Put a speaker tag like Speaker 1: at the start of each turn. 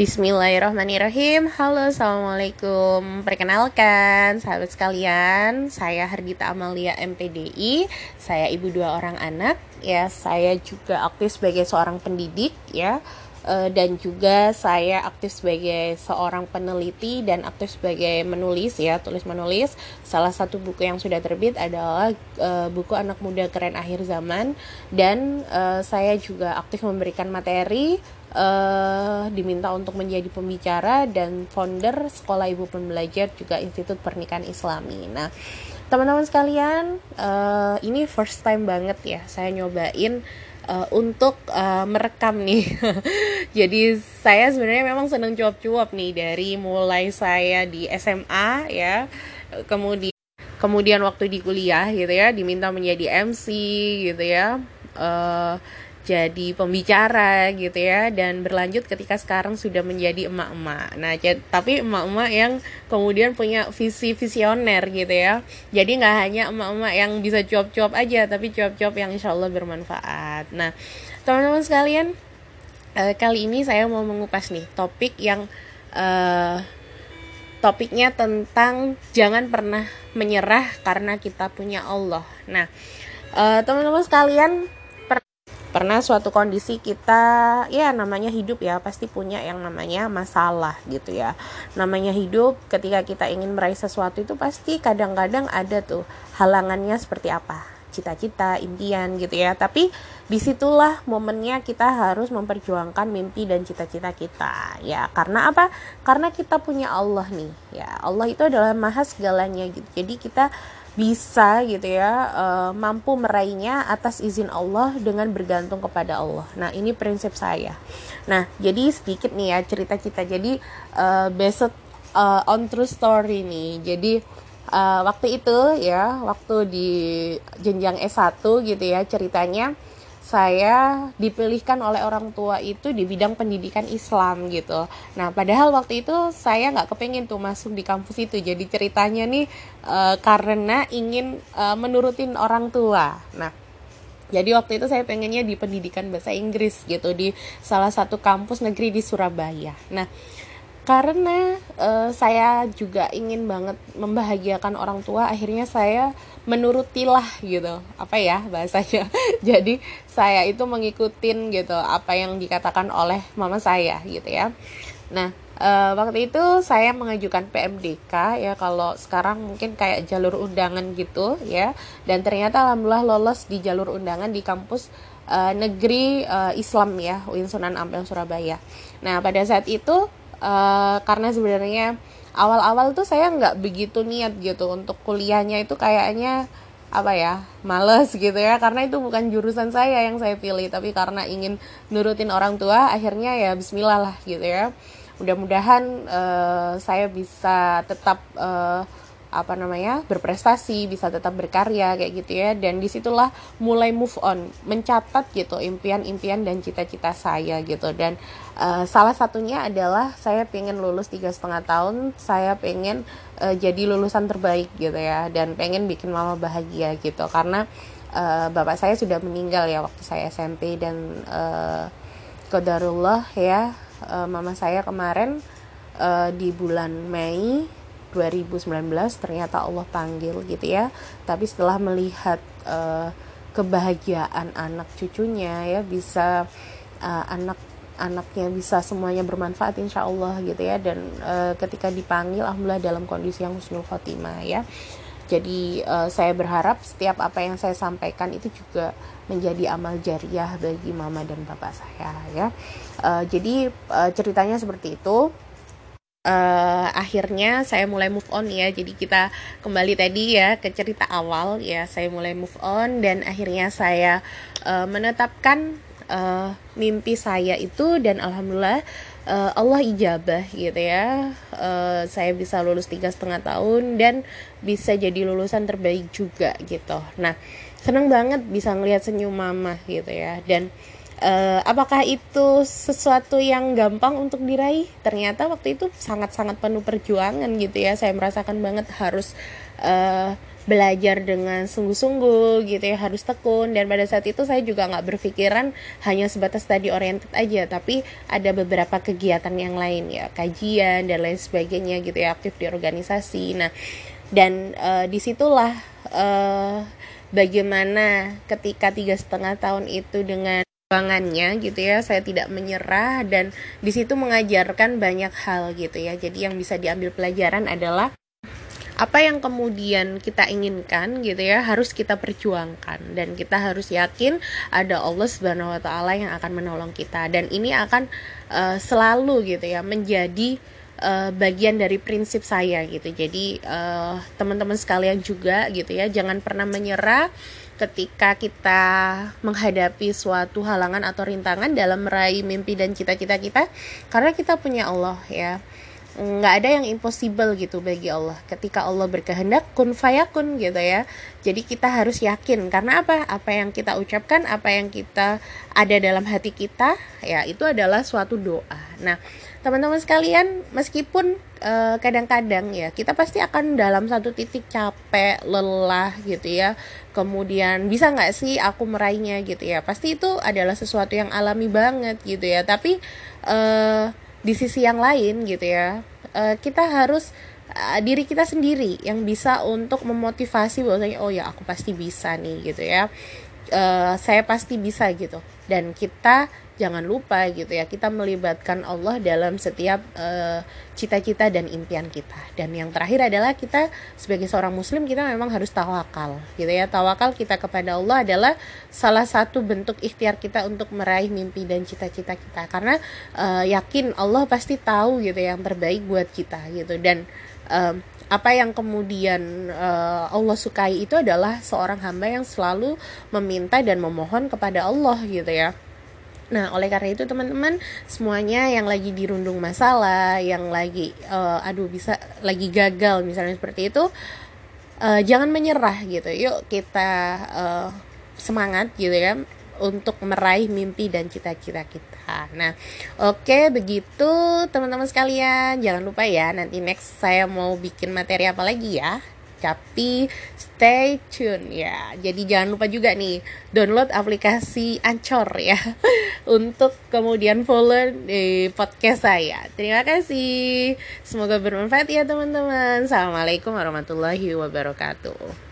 Speaker 1: Bismillahirrahmanirrahim. Halo Assalamualaikum. Perkenalkan sahabat sekalian Saya Hardita Amalia MPDI Saya ibu dua orang anak. Ya Saya juga aktif sebagai seorang pendidik ya dan juga saya aktif sebagai seorang peneliti dan aktif sebagai menulis ya tulis menulis. Salah satu buku yang sudah terbit adalah uh, buku anak muda keren akhir zaman. Dan uh, saya juga aktif memberikan materi uh, diminta untuk menjadi pembicara dan founder sekolah ibu pembelajar juga Institut Pernikahan Islami. Nah teman-teman sekalian uh, ini first time banget ya saya nyobain uh, untuk uh, merekam nih. Jadi saya sebenarnya memang senang cuap-cuap nih dari mulai saya di SMA ya, kemudian kemudian waktu di kuliah gitu ya, diminta menjadi MC gitu ya. Uh, jadi pembicara gitu ya dan berlanjut ketika sekarang sudah menjadi emak-emak. Nah, tapi emak-emak yang kemudian punya visi visioner gitu ya. Jadi nggak hanya emak-emak yang bisa cuap-cuap aja, tapi cuap-cuap yang insya Allah bermanfaat. Nah, teman-teman sekalian, eh, kali ini saya mau mengupas nih topik yang eh, topiknya tentang jangan pernah menyerah karena kita punya Allah. Nah, eh, teman-teman sekalian pernah suatu kondisi kita ya namanya hidup ya pasti punya yang namanya masalah gitu ya. Namanya hidup ketika kita ingin meraih sesuatu itu pasti kadang-kadang ada tuh halangannya seperti apa. Cita-cita impian gitu ya. Tapi di situlah momennya kita harus memperjuangkan mimpi dan cita-cita kita ya. Karena apa? Karena kita punya Allah nih ya. Allah itu adalah maha segalanya gitu. Jadi kita bisa gitu ya uh, mampu meraihnya atas izin Allah dengan bergantung kepada Allah. Nah ini prinsip saya. Nah jadi sedikit nih ya cerita kita. Jadi uh, based uh, on true story nih. Jadi uh, waktu itu ya waktu di jenjang S1 gitu ya ceritanya saya dipilihkan oleh orang tua itu di bidang pendidikan Islam gitu. Nah, padahal waktu itu saya nggak kepengen tuh masuk di kampus itu. Jadi ceritanya nih e, karena ingin e, menurutin orang tua. Nah, jadi waktu itu saya pengennya di pendidikan bahasa Inggris gitu di salah satu kampus negeri di Surabaya. Nah, karena uh, saya juga ingin banget membahagiakan orang tua akhirnya saya menurutilah gitu. Apa ya bahasanya? Jadi saya itu mengikutin gitu apa yang dikatakan oleh mama saya gitu ya. Nah uh, waktu itu saya mengajukan PMDK ya kalau sekarang mungkin kayak jalur undangan gitu ya. Dan ternyata alhamdulillah lolos di jalur undangan di kampus uh, negeri uh, Islam ya UIN Sunan Ampel Surabaya. Nah pada saat itu uh, karena sebenarnya awal-awal tuh saya nggak begitu niat gitu untuk kuliahnya itu kayaknya apa ya males gitu ya. Karena itu bukan jurusan saya yang saya pilih tapi karena ingin nurutin orang tua akhirnya ya Bismillah lah gitu ya. Mudah-mudahan uh, saya bisa tetap uh, apa namanya berprestasi bisa tetap berkarya kayak gitu ya. Dan di situlah mulai move on mencatat gitu impian-impian dan cita-cita saya gitu. Dan uh, salah satunya adalah saya pengen lulus tiga setengah tahun saya pengen uh, jadi lulusan terbaik gitu ya dan pengen bikin mama bahagia gitu. Karena uh, bapak saya sudah meninggal ya waktu saya SMP dan uh, kodarullah ya uh, mama saya kemarin di bulan Mei 2019 ternyata Allah panggil gitu ya. Tapi setelah melihat uh, kebahagiaan anak cucunya ya bisa uh, anak anaknya bisa semuanya bermanfaat insya Allah gitu ya. Dan uh, ketika dipanggil alhamdulillah dalam kondisi yang husnul khotimah ya. Jadi uh, saya berharap setiap apa yang saya sampaikan itu juga menjadi amal jariah bagi mama dan bapak saya ya. Uh, jadi ceritanya seperti itu uh, akhirnya saya mulai move on ya. Jadi kita kembali tadi ya ke cerita awal ya saya mulai move on dan akhirnya saya uh, menetapkan uh, mimpi saya itu dan alhamdulillah uh, Allah ijabah gitu ya. Uh, saya bisa lulus tiga setengah tahun dan bisa jadi lulusan terbaik juga gitu. Nah seneng banget bisa ngelihat senyum mama gitu ya. Dan uh, apakah itu sesuatu yang gampang untuk diraih? Ternyata waktu itu sangat-sangat penuh perjuangan gitu ya. Saya merasakan banget harus uh, belajar dengan sungguh-sungguh gitu ya. Harus tekun. Dan pada saat itu saya juga nggak berpikiran hanya sebatas tadi oriented aja tapi ada beberapa kegiatan yang lain ya. Kajian dan lain sebagainya gitu ya. Aktif di organisasi. Nah dan uh, di situlah uh, bagaimana ketika tiga setengah tahun itu dengan perjuangannya gitu ya saya tidak menyerah dan di situ mengajarkan banyak hal gitu ya. Jadi yang bisa diambil pelajaran adalah apa yang kemudian kita inginkan gitu ya harus kita perjuangkan dan kita harus yakin ada Allah Subhanahu wa taala yang akan menolong kita. Dan ini akan uh, selalu gitu ya menjadi uh, bagian dari prinsip saya gitu. Jadi uh, teman-teman sekalian juga gitu ya jangan pernah menyerah ketika kita menghadapi suatu halangan atau rintangan dalam meraih mimpi dan cita-cita kita karena kita punya Allah ya. Nggak ada yang impossible gitu bagi Allah. Ketika Allah berkehendak kun fayakun gitu ya. Jadi kita harus yakin. Karena apa? Apa yang kita ucapkan apa yang kita ada dalam hati kita ya itu adalah suatu doa. Nah teman-teman sekalian meskipun kadang-kadang ya kita pasti akan dalam satu titik capek lelah gitu ya. Kemudian bisa nggak sih aku meraihnya gitu ya? Pasti itu adalah sesuatu yang alami banget gitu ya. Tapi uh, di sisi yang lain gitu ya uh, kita harus uh, diri kita sendiri yang bisa untuk memotivasi bahwasanya oh ya aku pasti bisa nih gitu ya. Uh, saya pasti bisa gitu dan kita jangan lupa gitu ya kita melibatkan Allah dalam setiap uh, cita-cita dan impian kita. Dan yang terakhir adalah kita sebagai seorang muslim kita memang harus tawakal gitu ya. Tawakal kita kepada Allah adalah salah satu bentuk ikhtiar kita untuk meraih mimpi dan cita-cita kita. Karena uh, yakin Allah pasti tahu gitu ya, yang terbaik buat kita gitu. Dan um, apa yang kemudian uh, Allah sukai itu adalah seorang hamba yang selalu meminta dan memohon kepada Allah gitu ya Nah, oleh karena itu teman-teman semuanya yang lagi dirundung masalah, yang lagi uh, aduh bisa lagi gagal misalnya seperti itu, uh, jangan menyerah gitu. Yuk kita uh, semangat gitu ya untuk meraih mimpi dan cita-cita kita. Nah, oke okay, begitu teman-teman sekalian. Jangan lupa ya nanti next saya mau bikin materi apa lagi ya tapi stay tune ya. Jadi jangan lupa juga nih download aplikasi Ancor ya untuk kemudian follow di podcast saya. Terima kasih. Semoga bermanfaat ya teman-teman. Assalamualaikum warahmatullahi wabarakatuh.